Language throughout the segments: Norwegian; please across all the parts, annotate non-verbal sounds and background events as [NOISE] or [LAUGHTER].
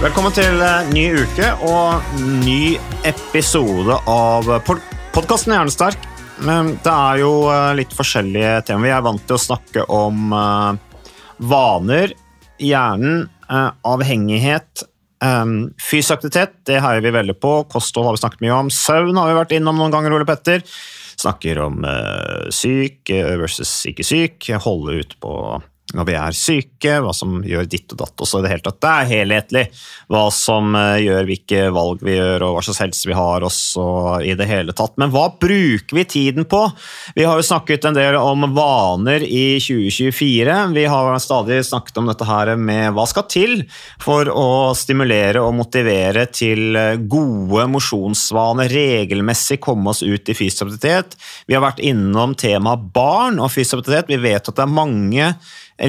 Velkommen til eh, ny uke og ny episode av pod podkasten Hjernesterk. Det er jo eh, litt forskjellige temaer. Vi er vant til å snakke om eh, vaner, hjernen, eh, avhengighet, eh, fysisk aktivitet. Det heier vi veldig på. Kosthold har vi snakket mye om. Søvn har vi vært innom noen ganger, Ole Petter. Snakker om eh, syk versus ikke syk. Holde ut på når vi er syke, hva som gjør ditt og datt. Også i det hele tatt. Det er helhetlig hva som eh, gjør hvilke valg vi gjør, og hva slags helse vi har også i det hele tatt. Men hva bruker vi tiden på? Vi har jo snakket en del om vaner i 2024. Vi har stadig snakket om dette her med hva skal til for å stimulere og motivere til gode mosjonsvaner, regelmessig komme oss ut i fysisk. Vi har vært innom temaet barn og fysisk. Vi vet at det er mange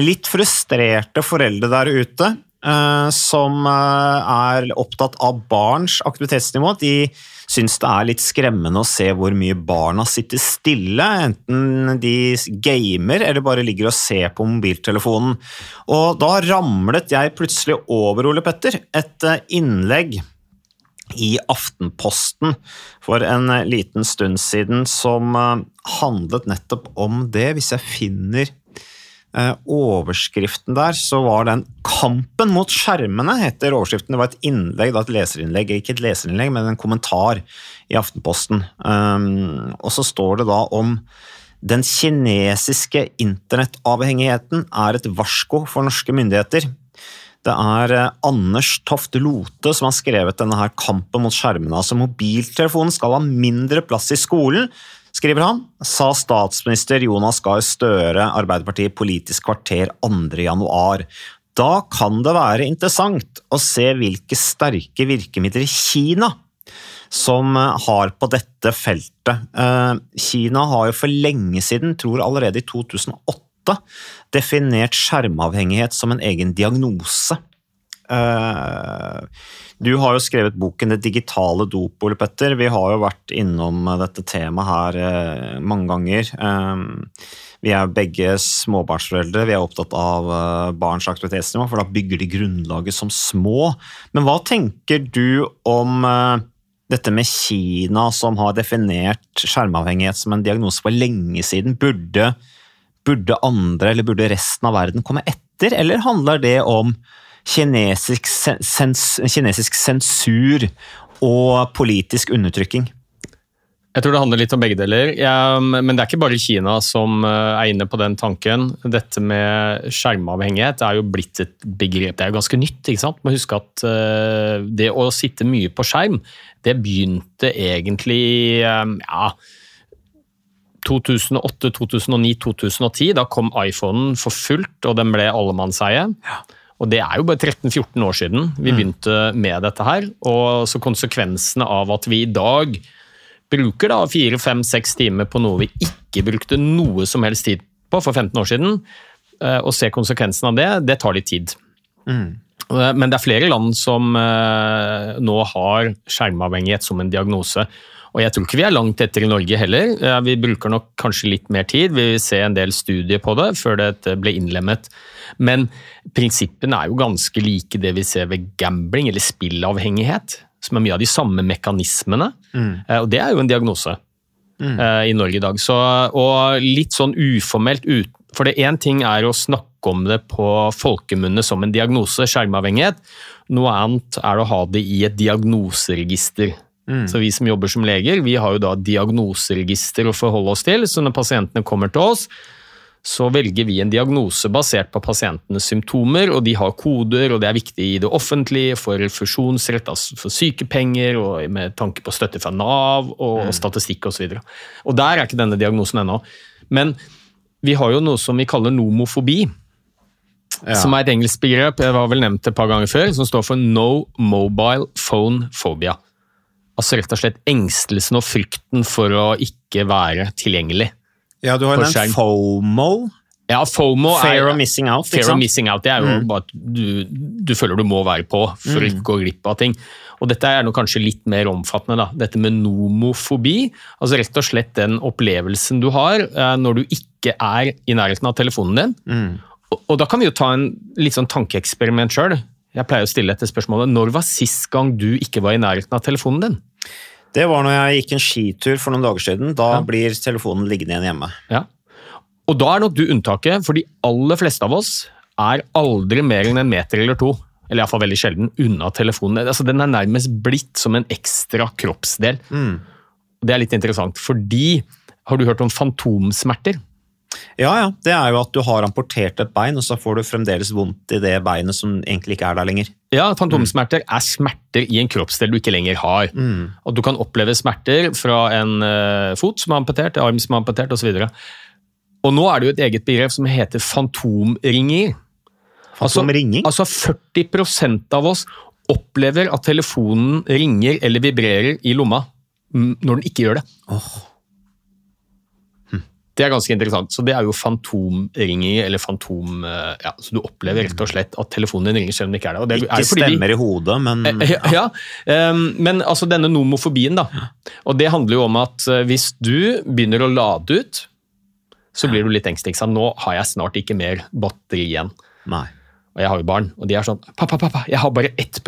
litt frustrerte foreldre der ute eh, som eh, er opptatt av barns aktivitetsnivå. De syns det er litt skremmende å se hvor mye barna sitter stille, enten de gamer eller bare ligger og ser på mobiltelefonen. Og da ramlet jeg plutselig over, Ole Petter, et eh, innlegg i Aftenposten for en liten stund siden som handlet nettopp om det, hvis jeg finner overskriften der, så var den 'Kampen mot skjermene', heter overskriften. Det var et innlegg, et leserinnlegg, ikke et leserinnlegg, men en kommentar i Aftenposten. Um, og så står det da om den kinesiske internettavhengigheten er et varsko for norske myndigheter. Det er eh, Anders Toft Lote som har skrevet denne her kampen mot skjermene. Altså Mobiltelefonen skal ha mindre plass i skolen, skriver han, sa statsminister Jonas Gahr Støre, Arbeiderpartiet Politisk kvarter 2. januar. Da kan det være interessant å se hvilke sterke virkemidler Kina som har på dette feltet. Eh, Kina har jo for lenge siden, tror allerede i 2008, definert skjermavhengighet som en egen diagnose. Eh, du har jo skrevet boken 'Det digitale dopol', Petter. Vi har jo vært innom dette temaet her eh, mange ganger. Vi er begge småbarnsforeldre, vi er opptatt av barns aktivitetsnivå, for da bygger de grunnlaget som små. Men hva tenker du om dette med Kina, som har definert skjermavhengighet som en diagnose for lenge siden? Burde, burde andre, eller burde resten av verden komme etter, eller handler det om kinesisk, sens, kinesisk sensur og politisk undertrykking? Jeg tror det handler litt om begge deler. Ja, men det er ikke bare Kina som er inne på den tanken. Dette med skjermavhengighet er jo blitt et begrep. Det er jo ganske nytt. ikke sant? Man husker at det å sitte mye på skjerm, det begynte egentlig ja, 2008, 2009, 2010. Da kom iPhonen for fullt, og den ble allemannseie. Ja. Og det er jo bare 13-14 år siden vi begynte med dette her. Og så konsekvensene av at vi i dag bruker da fire, fem, seks timer på noe vi ikke brukte noe som helst tid på for 15 år siden, og se konsekvensen av det, det tar litt tid. Mm. Men det er flere land som nå har skjermavhengighet som en diagnose. Og jeg tror ikke vi er langt etter i Norge heller. Vi bruker nok kanskje litt mer tid. Vi vil se en del studier på det før det ble innlemmet. Men prinsippene er jo ganske like det vi ser ved gambling eller spillavhengighet. som er mye av de samme mekanismene. Mm. Og det er jo en diagnose mm. i Norge i dag. Så, og litt sånn uformelt ut, For det én ting er å snakke om det på folkemunne som en diagnose, skjermavhengighet. Noe annet er å ha det i et diagnoseregister. Så vi som jobber som leger, vi har jo da diagnoseregister å forholde oss til. Så når pasientene kommer til oss, så velger vi en diagnose basert på pasientenes symptomer, og de har koder, og det er viktig i det offentlige for refusjonsrett, altså for sykepenger, og med tanke på støtte fra Nav og statistikk osv. Og, så og der er ikke denne diagnosen ennå. Men vi har jo noe som vi kaller nomofobi, Ja. som er et engelsk begrep, jeg har vel nevnt et par ganger før, som står for No Mobile Phone Phobia. Altså rett og slett engstelsen og frykten for å ikke være tilgjengelig. Ja, du har jo nevnt. FOMO. Ja, FOMO Fair er, of missing out. Fair of? Mm. missing out, det er jo bare at du, du føler du må være på for å ikke gå glipp av ting. Og dette er noe kanskje litt mer omfattende, da. Dette med nomofobi. Altså rett og slett den opplevelsen du har eh, når du ikke er i nærheten av telefonen din. Mm. Og, og da kan vi jo ta en litt sånn tankeeksperiment sjøl. Jeg pleier å stille dette spørsmålet. Når var sist gang du ikke var i nærheten av telefonen din? Det var når jeg gikk en skitur for noen dager siden. Da blir telefonen liggende igjen hjemme. Ja. Og da er nok du unntaket, for de aller fleste av oss er aldri mer enn en meter eller to, eller iallfall veldig sjelden, unna telefonen. Altså, den er nærmest blitt som en ekstra kroppsdel. Mm. Det er litt interessant, fordi har du hørt om fantomsmerter? Ja, ja. Det er jo at du har amportert et bein, og så får du fremdeles vondt i det beinet som egentlig ikke er der lenger. Ja, fantomsmerter er smerter i en kroppsdel du ikke lenger har. Og du kan oppleve smerter fra en uh, fot som er amputert, arm som er amputert osv. Og nå er det jo et eget begrep som heter fantomringer. Fantomringing? Altså, altså 40% av oss opplever at telefonen ringer eller vibrerer i lomma mm, når den ikke gjør det. Det er ganske interessant. Så det er jo fantomringer, eller fantom... eh, Ja, så du opplever rett og slett at telefonen din ringer selv om den ikke er det. Og det Ikke er stemmer i hodet, men Eh, Ja, ja. ehm, men altså denne nomofobien, da. Og det handler jo om at eh, hvis du begynner å lade ut, så blir du litt engstelig. Nå har jeg snart ikke mer batteri igjen. Nei. Og jeg har jo barn, og de er sånn 'Pappa, pappa, jeg har bare 1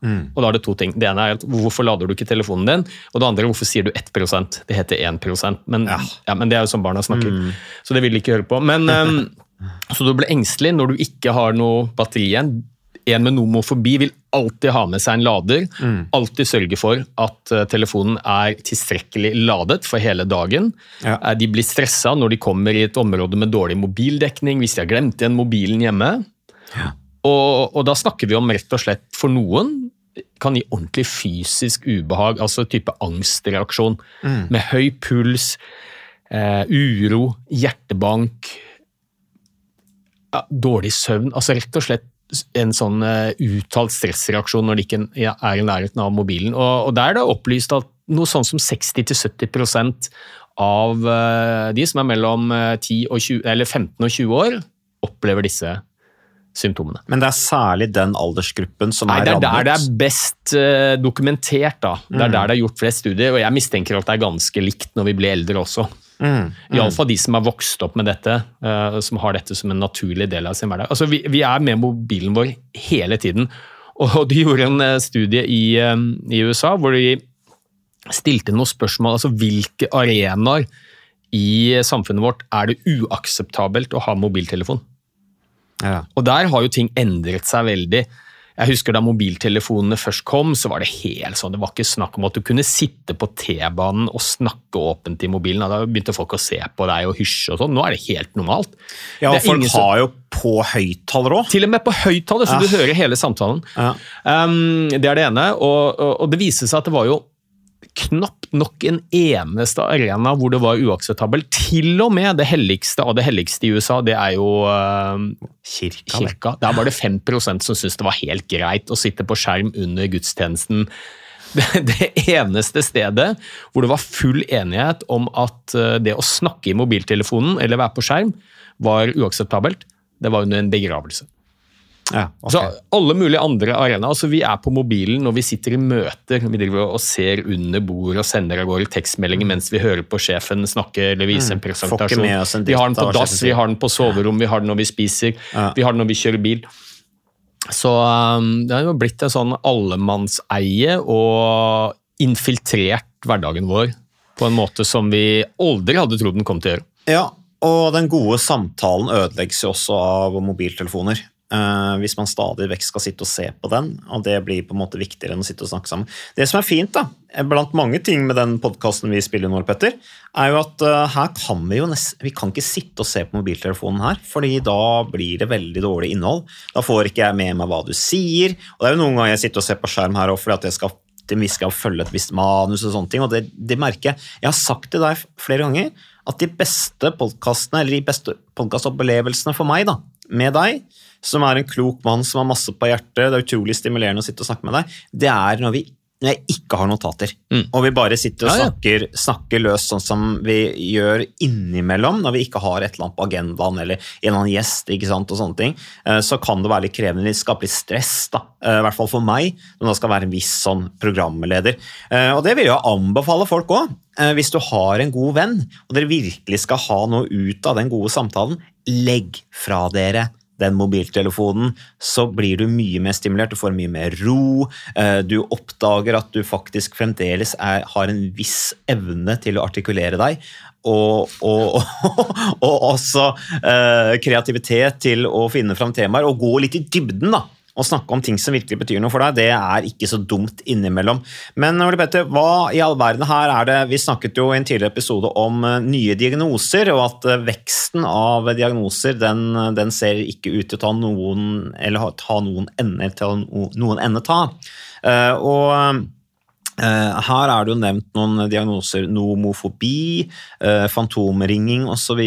mm. Og da er det to ting. Det ene er hvorfor lader du ikke telefonen din? Og det andre hvorfor sier du 1% Det heter 1% men, ja. men det er jo sånn barna snakker. Så det vil de ikke høre på. Men, um, [LAUGHS] så du blir engstelig når du ikke har noe batteri igjen. En med nomofobi vil alltid ha med seg en lader. Alltid sørge for at eh, telefonen er tilstrekkelig ladet for hele dagen. Ja. Eh, De blir stressa når de kommer i et område med dårlig mobildekning, hvis de har glemt igjen mobilen hjemme. Og, og da snakker vi om rett og slett for noen kan gi ordentlig fysisk ubehag, altså type angstreaksjon. Med høy puls, eh, uro, hjertebank, ja, dårlig søvn. Altså rett og slett en sånn eh, uttalt stressreaksjon når de ikke er i nærheten av mobilen. Og, og der er det opplyst at noe sånn som 60-70 av eh, de som er mellom eh, 10 og 20, eller 15 og 20 år, opplever disse symptomene. Men det er særlig den aldersgruppen som Nei, er Det er der det er best uh, dokumentert. da. Det er der det er gjort flest studier, og jeg mistenker at det er ganske likt når vi blir eldre også. Mm. Iallfall de som har vokst opp med dette, uh, som har dette som en naturlig del av sin hverdag. Altså, vi, vi er med mobilen vår hele tiden. [LAUGHS] Og de gjorde en eh, studie i, eh, i USA hvor de stilte noen spørsmål. altså Hvilke arenaer i samfunnet vårt er det uakseptabelt å ha mobiltelefon? Ja. Og der har jo ting endret seg veldig. Jeg husker Da mobiltelefonene først kom, så var det helt sånn, det var ikke snakk om at du kunne sitte på T-banen og snakke åpent i mobilen. Da begynte folk å se på deg og hysje og sånn. Nå er det helt normalt. Ja, og folk som- har jo på høyttaler òg. Til og med på høyttaler, så Ja. du hører hele samtalen. Ja. Um, det er det ene. Og, og, og det viste seg at det var jo knapt nok en eneste arena hvor det var uakseptabelt. Til og med det helligste av det helligste i USA, det er jo uh, Kirka. kirka. Der var det 5 som syntes det var helt greit å sitte på skjerm under gudstjenesten. [LAUGHS] Det, det eneste stedet hvor det var full enighet om at eh, det å snakke i mobiltelefonen eller være på skjerm var uakseptabelt, det var under en begravelse. Ja, okay. Så alle mulige andre arenaer. Altså vi er på mobilen når vi sitter i møter. Vi driver og ser under bordet og sender av gårde tekstmeldinger mens vi hører på sjefen snakke eller vise en Mm. Presentasjon. en Vi har den på dass, vi har den på soverom, vi har den når vi spiser, vi har den når vi kjører bil. Så um, det har jo blitt en sånn allemannseie og infiltrert hverdagen vår på en måte som vi aldri hadde trodd den kom til å gjøre. Ja, og den gode samtalen ødelegges jo også av mobiltelefoner. Eh, hvis man stadig vekk skal sitte og se på den, og det blir på en måte viktigere enn å sitte og snakke sammen. Det som er fint, da, blant mange ting med den podkasten vi spiller nå, Petter, er jo at uh, her kan vi jo nesten Vi kan ikke sitte og se på mobiltelefonen her, fordi da blir det veldig dårlig innhold. Da får ikke jeg med meg hva du sier, og det er jo noen ganger jeg sitter og ser på skjerm her òg fordi at jeg skal vi skal følge et visst manus og sånne ting, og det, det merker jeg. Jeg har sagt til deg flere ganger at de beste podkastene, eller de beste podkastopplevelsene for meg, da, med deg, som er en klok mann som har masse på hjertet, det er utrolig stimulerende å sitte og snakke med deg, det er når vi når jeg ikke har notater, mm. og vi bare sitter og ja, ja. Snakker, snakker løs sånn som vi gjør innimellom når vi ikke har et eller annet på agendaen eller en eller annen gjest, ikke sant, og sånne ting, eh, så kan det være litt krevende, det skaper litt stress, da, eh, i hvert fall for meg, når det skal være en viss sånn programleder. Eh, og det vil jeg anbefale folk òg. Hvis du har en god venn, og dere virkelig skal ha noe ut av den gode samtalen, legg fra dere den mobiltelefonen, så blir du mye mer stimulert, du får mye mer ro. Eh, du oppdager at du faktisk fremdeles er, har en viss evne til å artikulere deg. Og, og, [LAUGHS] og også eh, kreativitet til å finne fram temaer og gå litt i dybden. da å snakke om ting som virkelig betyr noe for deg, det er ikke så dumt innimellom. Men Ole Petter, hva i all verden her er det Vi snakket jo i en tidligere episode om eh, nye diagnoser, og at eh, veksten av diagnoser den, den ser ikke ut til å ta noen eller ta noen ende til noen ende ta. Eh, og her er det jo nevnt noen diagnoser, nomofobi, eh, fantomringing osv.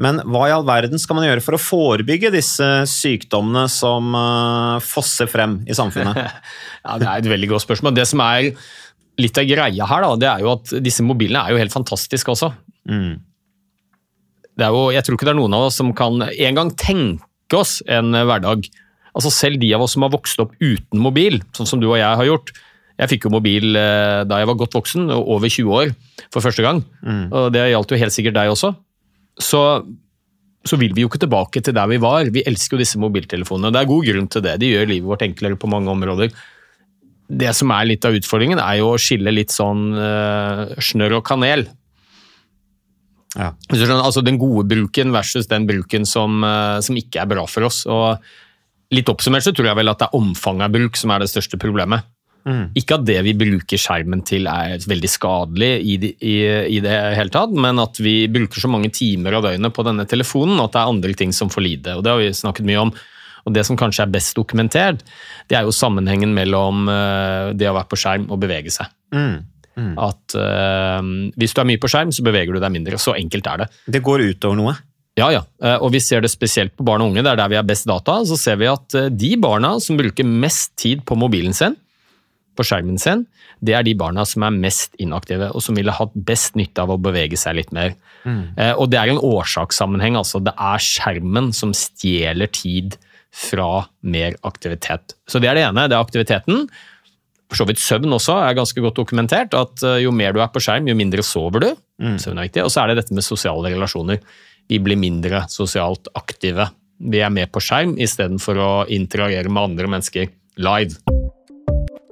Men hva i all verden skal man gjøre for å forebygge disse sykdommene som eh, fosser frem i samfunnet? [LAUGHS] ja, Det er et veldig godt spørsmål. Det som er litt av greia her, da, det er jo at disse mobilene er jo helt fantastiske også. Mm. Det jo, jeg tror ikke det er noen av oss som kan engang tenke oss en hverdag. Altså Selv de av oss som har vokst opp uten mobil, sånn som du og jeg har gjort, jeg fikk jo mobil eh, da jeg var godt voksen, over 20 år, for første gang. Mm. Og det gjaldt jo helt sikkert deg også. Så, så, vil vi jo ikke tilbake til der vi var. Vi elsker jo disse mobiltelefonene. Det er god grunn til det. De gjør livet vårt enklere på mange områder. Det som er litt av utfordringen, er jo å skille litt sånn uh, snørr og kanel. Ja. Altså Den gode bruken versus den bruken som, uh, som ikke er bra for oss. Og litt oppsummert så tror jeg vel at det er omfanget av bruk som er det største problemet. Mm. Ikke at det vi bruker skjermen til er veldig skadelig i, i, i det hele tatt, men at vi bruker så mange timer av døgnet på denne telefonen at det er andre ting som får lide. og Det har vi snakket mye om. Og Det som kanskje er best dokumentert, det er jo sammenhengen mellom uh, det å være på skjerm og bevege seg. Mm. Mm. At uh, Hvis du er mye på skjerm, så beveger du deg mindre. Så enkelt er det. Det går utover noe? Ja, ja. Eh, og vi ser det spesielt på barn og unge. Det er der vi har best data. Så ser vi at de barna som bruker mest tid på mobilen sin, på skjermen sin, det er de barna som er mest inaktive, og som ville hatt best nytte av å bevege seg litt mer. Mm. Eh, og det er en årsakssammenheng. altså Det er skjermen som stjeler tid fra mer aktivitet. Så det er det ene. Det er aktiviteten. For så vidt søvn også er ganske godt dokumentert. At eh, jo mer du er på skjerm, jo mindre sover du. Mm. Søvn er viktig. Og så er det dette med sosiale relasjoner. Vi blir mindre sosialt aktive. Vi er med på skjerm istedenfor å interagere med andre mennesker live.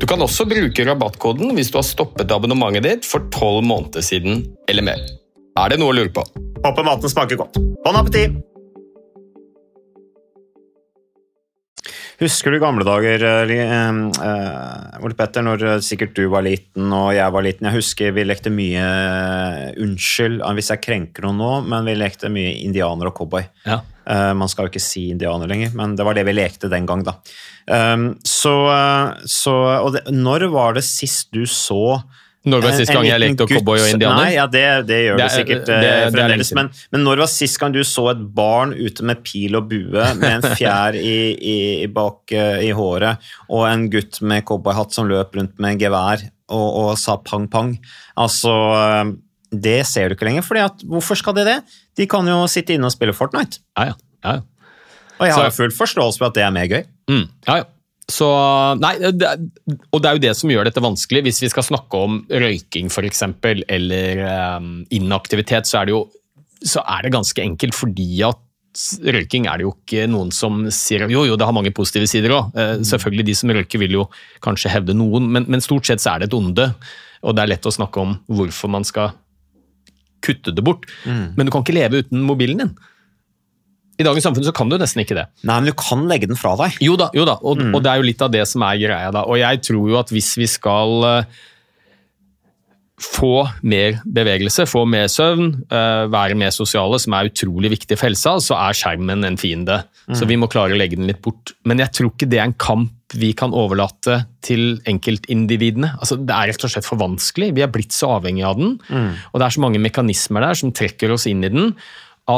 Du kan også bruke rabattkoden hvis du har stoppet abonnementet ditt for tolv måneder siden eller mer. Er det noe å lure på? Håper maten smaker godt. Bon appétit! Husker du gamle dager, uh, Ole Petter, når uh, sikkert du var liten og jeg var liten? Jeg husker vi lekte mye Unnskyld hvis jeg krenker noen nå, men vi lekte mye indianer og cowboy. Ja. Man skal jo ikke si indianer lenger, men det var det vi lekte den gang, da. Så, så Og det, når var det sist du så Når var sist gang jeg lekte cowboy og indianer? Nei, ja, det, det gjør Det du er- sikkert det- uh, det fremdeles. Men, men når var sist gang du så et barn ute med pil og bue med en [LAUGHS] fjær i, i, bak uh, i håret, og en gutt med cowboyhatt som løp rundt med gevær og, og sa pang pang? Altså uh, Det ser du ikke lenger. Fordi at, hvorfor skal de det? De kan jo sitte inne og spille Fortnite. Ja, ja. ja, ja. Og jeg har Så- full forståelse for at det er mer gøy. Mm, ja, ja. Så, nei, det, og det er jo det som gjør dette vanskelig. Hvis vi skal snakke om røyking f.eks., eller um, inaktivitet, så er, det jo, så er det ganske enkelt fordi at røyking er det jo ikke noen som sier jo, jo, det har mange positive sider òg. selvfølgelig, de som røyker vil jo kanskje hevde noen, men, men stort sett så er det et onde. Og det er lett å snakke om hvorfor man skal kutte det bort. Men du kan ikke leve uten mobilen din. I dagens samfunn så kan du nesten ikke det. Nei, men du kan legge den fra deg. Jo da, jo da. Og, og det er jo litt av det som er greia. da. Og jeg tror jo at hvis vi skal eh, få mer bevegelse, få mer søvn, eh, være mer sosiale, som er utrolig viktig for helsa, så er skjermen en fiende. Så vi må klare å legge den litt bort. Men jeg tror ikke det er en kamp vi kan overlate til enkeltindividene. Altså, det er rett og slett for vanskelig. Vi er blitt så avhengig av den. Og det er så mange mekanismer der som trekker oss inn i den,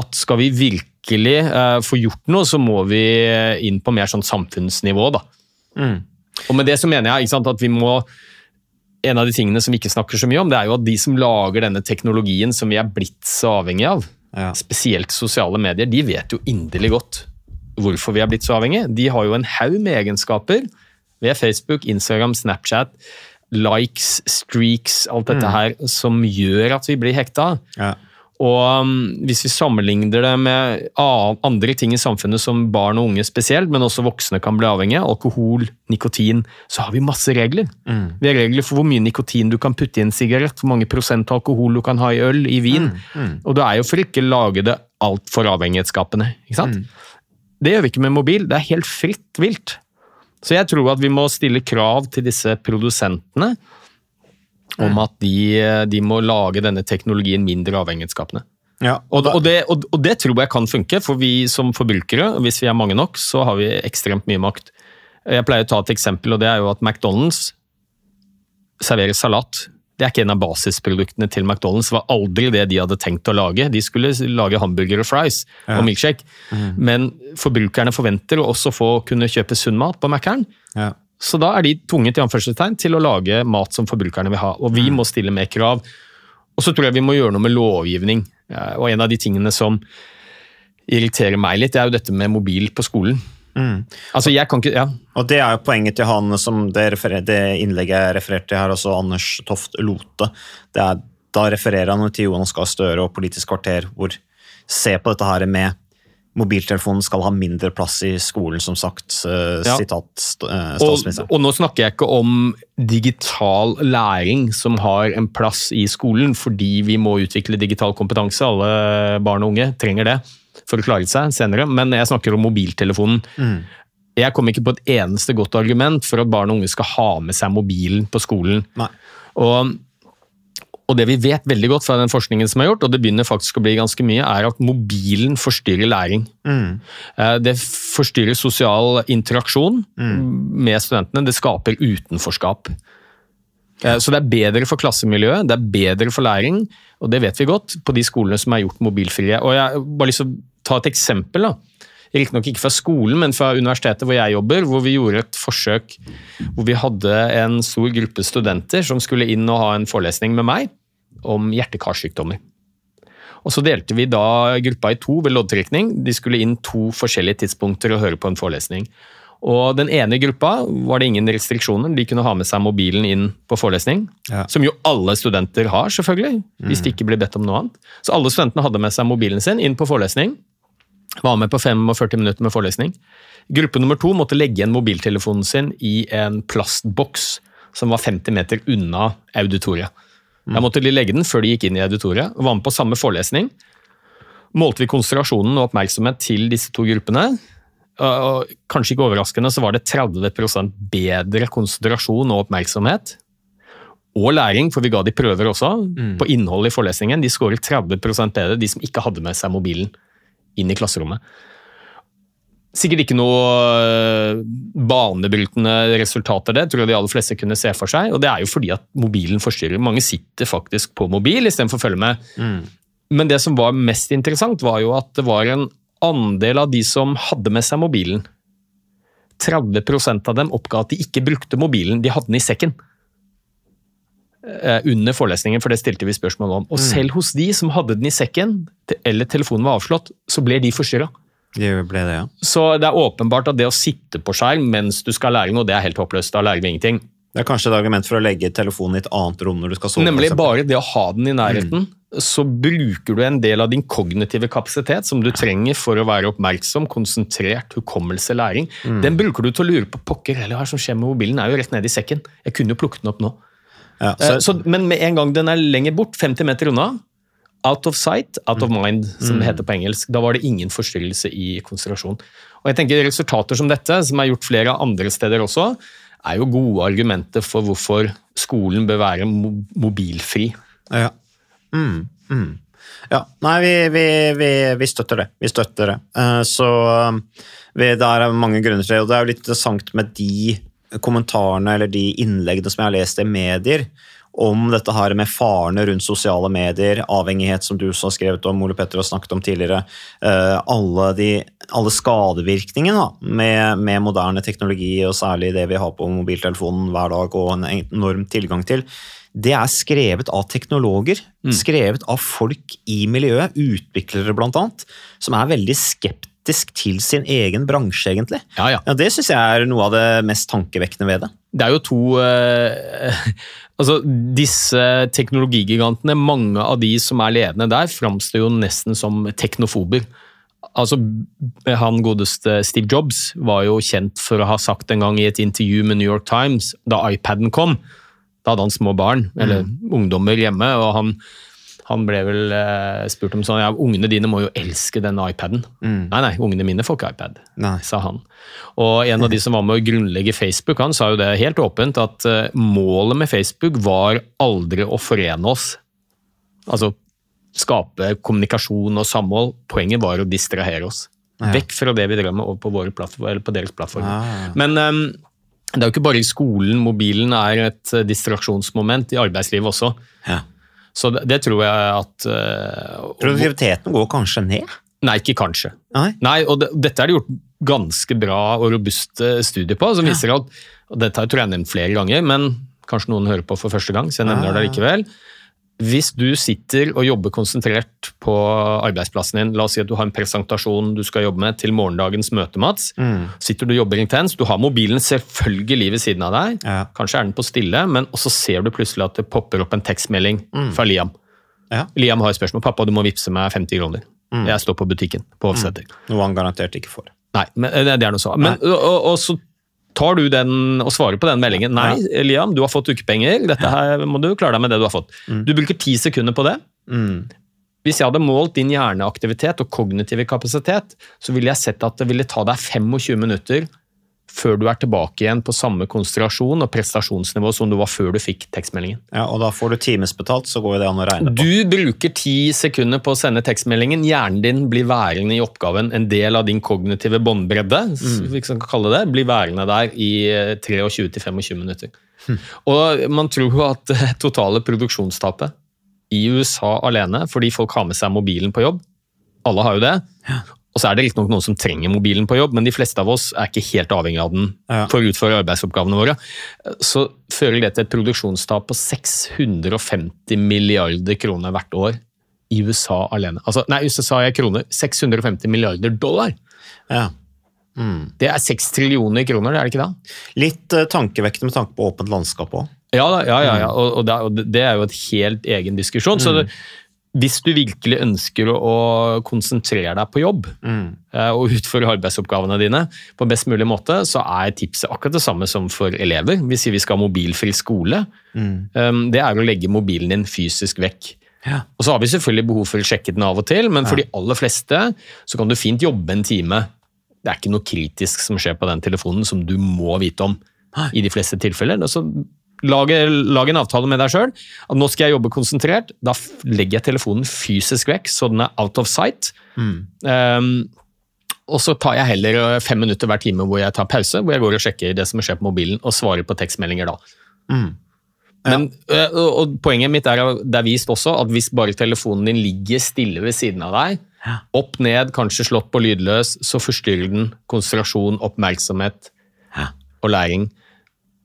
at skal vi virkelig uh, få gjort noe, så må vi inn på mer sånn samfunnsnivå. da. Og med det så mener jeg sant, at vi må En av de tingene som vi ikke snakker så mye om, det er jo at de som lager denne teknologien som vi er blitt så avhengig av, Ja. spesielt sosiale medier, de vet jo inderlig godt hvorfor vi er blitt så avhengige. De har jo en haug med egenskaper ved Facebook, Instagram, Snapchat, likes, streaks, alt dette her, som gjør at vi blir hekta. Ja. Og um, hvis vi sammenligner det med andre ting i samfunnet som barn og unge spesielt, men også voksne kan bli avhengige, alkohol, nikotin, så har vi masse regler. Vi har regler for hvor mye nikotin du kan putte i en sigarett, hvor mange prosent alkohol du kan ha i øl, i vin. Og det er jo for ikke lage det altfor avhengighetsskapende. ikke sant? Det gjør vi ikke med mobil, det er helt fritt vilt. Så jeg tror at vi må stille krav til disse produsentene om at de, de må lage denne teknologien mindre avhengighetsskapende. Ja, Og, og, det, og, og det tror jeg kan funke, for vi som forbrukere, hvis vi er mange nok, så har vi ekstremt mye makt. Jeg pleier å ta et eksempel, og det er jo at McDonald's serverer salat. Det er ikke en av basisproduktene til McDonald's. Det var aldri det de hadde tenkt å lage. De skulle lage hamburger og fries Ja. og milkshake. Mm. Men forbrukerne forventer å også få kunne kjøpe sunn mat på Mækkern. Ja. Så da er de tvunget i anførselstegn til å lage mat som forbrukerne vil ha. Og vi må stille mer krav. Og så tror jeg vi må gjøre noe med lovgivning. Eh, Og en av de tingene som irriterer meg litt, det er jo dette med mobil på skolen. Mm. Altså, jeg kan ikke Ja. Og det er jo poenget til han som det, det innlegget jeg refererte til her, altså Anders Toft Lote. Det er, da refererer han til Jonas Gahr Støre og Politisk kvarter, hvor se på dette her med mobiltelefonen skal ha mindre plass i skolen, som sagt. eh, Ja. Sitat eh, Og, og nå snakker jeg ikke om digital læring som har en plass i skolen, fordi vi må utvikle digital kompetanse. Alle barn og unge trenger det for å klare seg senere. Men jeg snakker om mobiltelefonen. Mm. Jeg kommer ikke på et eneste godt argument for at barn og unge skal ha med seg mobilen på skolen. Nei. Og, og det vi vet veldig godt fra den forskningen som er gjort, og det begynner faktisk å bli ganske mye, er at mobilen forstyrrer læring. Mm. Eh, Det forstyrrer sosial interaksjon med studentene. Det skaper utenforskap. Eh, Så det er bedre for klassemiljøet, det er bedre for læring, og det vet vi godt på de skolene som er gjort mobilfrie. Og jeg har bare lyst til å ta et eksempel. da. Riktignok ikke fra skolen, men fra universitetet hvor jeg jobber, hvor vi gjorde et forsøk hvor vi hadde en stor gruppe studenter som skulle inn og ha en forelesning med meg om hjerte-karsykdommer. Og Så delte vi da gruppa i to ved loddtrekning. De skulle inn to forskjellige tidspunkter og høre på en forelesning. Og Den ene gruppa var det ingen restriksjoner, de kunne ha med seg mobilen inn på forelesning. Ja. Som jo alle studenter har, selvfølgelig, hvis de ikke blir bedt om noe annet. Så alle studentene hadde med seg mobilen sin inn på forelesning. Var med på 45 minutter med forelesning. Gruppe nummer to måtte legge igjen mobiltelefonen sin i en plastboks som var 50 meter unna auditoriet. Jeg måtte legge den før de gikk inn i auditoriet. og Var med på samme forelesning. Målte vi konsentrasjonen og oppmerksomhet til disse to gruppene. Og kanskje ikke overraskende så var det 30% bedre konsentrasjon og oppmerksomhet. Og læring, for vi ga de prøver også, på innholdet i forelesningen. De skåret 30% bedre, de som ikke hadde med seg mobilen inn i klasserommet. Sikkert ikke noe øh, banebrytende resultater, det tror jeg de aller fleste kunne se for seg. Og det er jo fordi at mobilen forstyrrer. Mange sitter faktisk på mobil istedenfor å følge med. Men det som var mest interessant, var jo at det var en andel av de som hadde med seg mobilen. 30% av dem oppga at de ikke brukte mobilen, de hadde den i sekken. Eh, Under forelesningen, for det stilte vi spørsmål om. Og selv hos de som hadde den i sekken, eller telefonen var avslått, så ble de forstyrra. Det ble det, ja. Så det er åpenbart at det å sitte på skjerm mens du skal lære noe, det er helt håpløst. Da lærer vi ingenting. Det er kanskje et argument for å legge telefonen i et annet rom når du skal sove. Nemlig bare det å ha den i nærheten, så bruker du en del av din kognitive kapasitet som du trenger for å være oppmerksom, konsentrert, hukommelse, læring. Den bruker du til å lure på pokker heller hva som skjer med mobilen. Den er jo rett nede i sekken. Jeg kunne jo plukket den opp nå. Ja, Eh, så, Så, men med en gang den er lenger bort, 50 meter unna, out of sight, out of mind, som det heter på engelsk, da var det ingen forstyrrelse i konsentrasjon. Og jeg tenker Resultater som dette, som er gjort flere andre steder også, er jo gode argumenter for hvorfor skolen bør være mobilfri. ja. Mm, mm. ja. Nei, vi, vi, vi, vi støtter det. Vi støtter det. Eh, Så um, vi, det er mange grunner til det, og det er jo litt interessant med de kommentarene eller de innleggene som jeg har lest i medier om dette her med farene rundt sosiale medier, avhengighet som du også har skrevet om, Ole Petter har snakket om tidligere, eh, alle, de, alle skadevirkningene med, med moderne teknologi, og særlig det vi har på mobiltelefonen hver dag og en enorm tilgang til, det er skrevet av teknologer, skrevet av folk i miljøet, utviklere annet, som er veldig skeptisk til sin egen bransje, egentlig. Ja, ja. Ja, det syns jeg er noe av det mest tankevekkende ved det. Det er jo to eh, [LAUGHS] Altså, disse teknologigigantene, mange av de som er ledende der, framstår jo nesten som teknofober. Altså, Han godeste Steve Jobs var jo kjent for å ha sagt en gang i et intervju med New York Times, da iPaden kom Da hadde han små barn, eller ungdommer hjemme, og han, han ble vel eh, spurt om sånn ja, Ungene dine må jo elske denne iPaden. Nei, nei, ungene mine får ikke iPad, Nei. sa han. Og en av de som var med å grunnlegge Facebook, han sa jo det helt åpent, at eh, målet med Facebook var aldri å forene oss. Altså skape kommunikasjon og samhold. Poenget var å distrahere oss. Vekk fra det vi drev med over på, våre plattform, eller på deres plattform. Ja, Men um, det er jo ikke bare i skolen. Mobilen er et eh, distraksjonsmoment i arbeidslivet også. Ja. Så det, det tror jeg at uh, Produktiviteten går kanskje ned? Nei, ikke kanskje. Nei. og det, dette er det gjort ganske bra og robuste studier på, som viser at og Dette tror jeg jeg har nevnt flere ganger, men kanskje noen hører på for første gang, så jeg nevner det likevel. Hvis du sitter og jobber konsentrert på arbeidsplassen din, la oss si at du har en presentasjon du skal jobbe med til morgendagens møte, Mats. Sitter du og jobber intenst, du har mobilen selvfølgelig ved siden av deg, Ja. kanskje er den på stille, men så ser du plutselig at det popper opp en tekstmelding fra Liam. Ja. Liam har et spørsmål. 'Pappa, du må vippse meg 50 kroner'. Jeg står på butikken på Hovseter. Noe han garantert ikke får. Nei, men eh, det er noe så. Men, og, og, og så tar du den og svarer på den meldingen. Nei, Liam, du har fått ukepenger. Dette her må du klare deg med det du har fått. Du bruker ti sekunder på det. Hvis jeg hadde målt din hjerneaktivitet og kognitive kapasitet, så ville jeg sett at det ville ta deg 25 minutter før du er tilbake igjen på samme konsentrasjon og prestasjonsnivå som du var før du fikk tekstmeldingen. Ja, og da får du timesbetalt, så går det an å regne på. Du bruker ti sekunder på å sende tekstmeldingen. Hjernen din blir værende i oppgaven. En del av din kognitive båndbredde Mm. vi kan kalle det, blir værende der i eh, 23-25 minutter. Hm. Og Man tror jo at totale produksjonstapet i USA alene, fordi folk har med seg mobilen på jobb Alle har jo det. Og så er det riktignok noen som trenger mobilen på jobb, men de fleste av oss er ikke helt avhengig av den Ja. for å utføre arbeidsoppgavene våre. Så fører det til et produksjonstap på 650 milliarder kroner hvert år i USA alene. Altså, nei, USA sa jeg kroner. 650 milliarder dollar! Ja. Det er 6 trillioner kroner, det er det ikke da? Litt eh, tankevekkende med tanke på åpent landskap òg. Ja, ja, ja, ja. Og, og, det, og det er jo et helt egen diskusjon. Så det, hvis du virkelig ønsker å, konsentrere deg på jobb mm. og utføre arbeidsoppgavene dine på best mulig måte, så er tipset akkurat det samme som for elever. Vi sier vi skal ha mobilfri skole. Um, det er å legge mobilen din fysisk vekk. Og så har vi selvfølgelig behov for å sjekke den av og til, men for de aller fleste så kan du fint jobbe en time. Det er ikke noe kritisk som skjer på den telefonen som du må vite om i de fleste tilfeller. Så lage, en avtale med deg sjøl. At nå skal jeg jobbe konsentrert. Da legger jeg telefonen fysisk vekk, så den er out of sight. Um, og så tar jeg heller eh, fem minutter hver time hvor jeg tar pause, hvor jeg går og sjekker det som skjer på mobilen, og svarer på tekstmeldinger da. Men, Ja. Men, og Poenget mitt er det er vist også at hvis bare telefonen din ligger stille ved siden av deg, opp ned, kanskje slått på lydløs, så forstyrrer den konsentrasjon, oppmerksomhet og læring.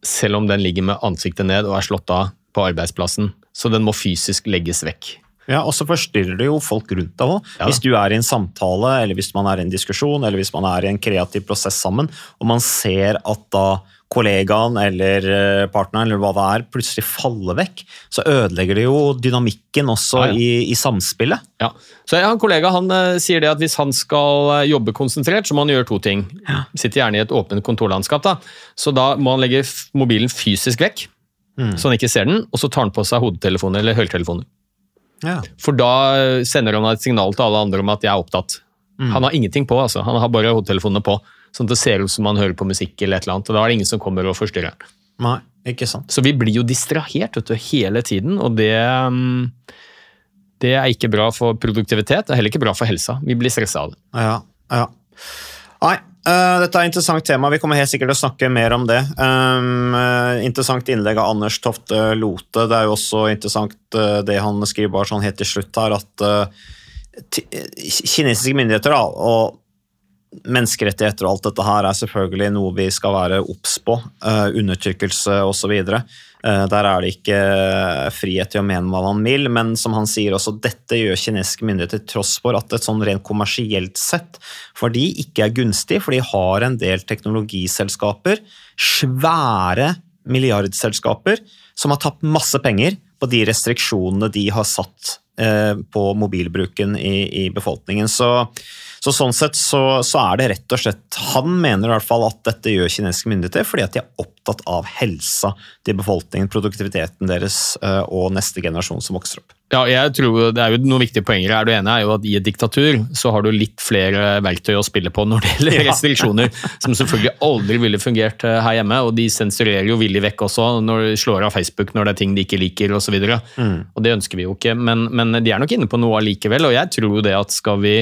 Selv om den ligger med ansiktet ned og er slått av på arbeidsplassen. Så den må fysisk legges vekk. Ja, og så forstyrrer det jo folk rundt deg òg. Ja. Hvis du er i en samtale, eller hvis man er i en diskusjon, eller hvis man er i en kreativ prosess sammen, og man ser at da kollegaen eller eh, partneren eller hva det er, plutselig faller vekk, så ødelegger det jo dynamikken også Ja, ja. I, i samspillet. Ja. Så en kollega han eh, sier det at hvis han skal eh, jobbe konsentrert, så må han gjøre to ting. Sitter gjerne i et åpent kontorlandskap, da. så da må han legge mobilen fysisk vekk, så han ikke ser den, og så tar han på seg hodetelefoner eller høretelefoner. Ja. For da sender han et signal til alle andre om at jeg er opptatt. Han har ingenting på, altså. han har bare hodetelefonene på. Sånn at det ser ut som man hører på musikk eller et eller annet, og da er det ingen som kommer og forstyrrer. Nei, ikke sant. Så vi blir jo distrahert vet du, hele tiden, og det, mm, det er ikke bra for produktivitet. Det er heller ikke bra for helsa. Vi blir stressa av det. Ja, ja. Nei, Uh, dette er et interessant tema. Vi kommer helt sikkert til å snakke mer om det. Um, uh, interessant innlegg av Anders Tofte Lote. Det er jo også interessant eh, det han skriver bare sånn helt til slutt her, at kinesiske myndigheter da, og menneskerettigheter og alt dette her er selvfølgelig noe vi skal være obs på. Uh, undertrykkelse osv. Uh, der er det ikke frihet til å mene hva man vil, men som han sier også, dette gjør kinesiske myndigheter tross for at et sånn rent kommersielt sett for de ikke er gunstig, for de har en del teknologiselskaper, svære milliardselskaper, som har tapt masse penger på de restriksjonene de har satt eh, på mobilbruken i, i befolkningen. Så, så sånn sett så, så er det rett og slett Han mener i hvert fall at dette gjør kinesiske myndigheter fordi at de er opptatt av helsa til befolkningen, produktiviteten deres eh, og neste generasjon som vokser opp. Ja, jeg tror Det er jo noen viktige poenger her. Det ene er jo at I et diktatur så har du litt flere verktøy å spille på når det gjelder [LAUGHS] Ja. restriksjoner, som selvfølgelig aldri ville fungert eh, her hjemme. og De sensurerer jo villig vekk også når de slår av Facebook når det er ting de ikke liker osv. Mm. Og det ønsker vi jo ikke, men, men de er nok inne på noe allikevel. Og jeg tror jo det at skal vi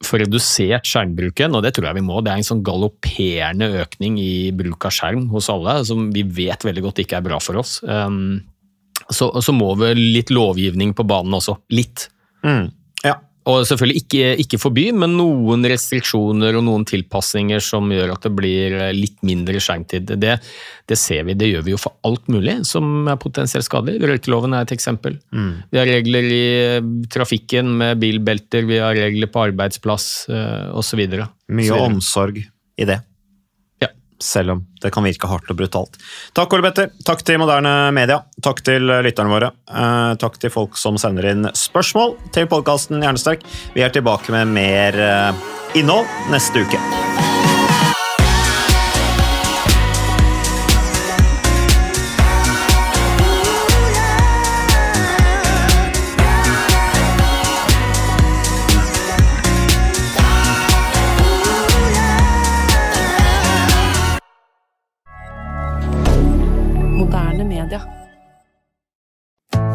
få redusert skjermbruken, og det tror jeg vi må. Det er en sånn galopperende økning i bruk av skjerm hos alle, som vi vet veldig godt ikke er bra for oss. Um, så, så må vel litt lovgivning på banen også. Litt. Mm. Ja. Og selvfølgelig ikke, ikke forby, men noen restriksjoner og noen tilpasninger som gjør at det blir litt mindre skjermtid. Det, det ser vi, det gjør vi jo for alt mulig som er potensielt skadelig. Røykeloven er et eksempel. Mm. Vi har regler i trafikken med bilbelter, vi har regler på arbeidsplass eh, osv. Mye omsorg i det. Selv om det kan virke hardt og brutalt. Takk, Ole Petter. Takk til moderne media. Takk til lytterne våre. Eh, takk til folk som sender inn spørsmål til podkasten Hjernesterk. Vi er tilbake med mer eh, innhold neste uke.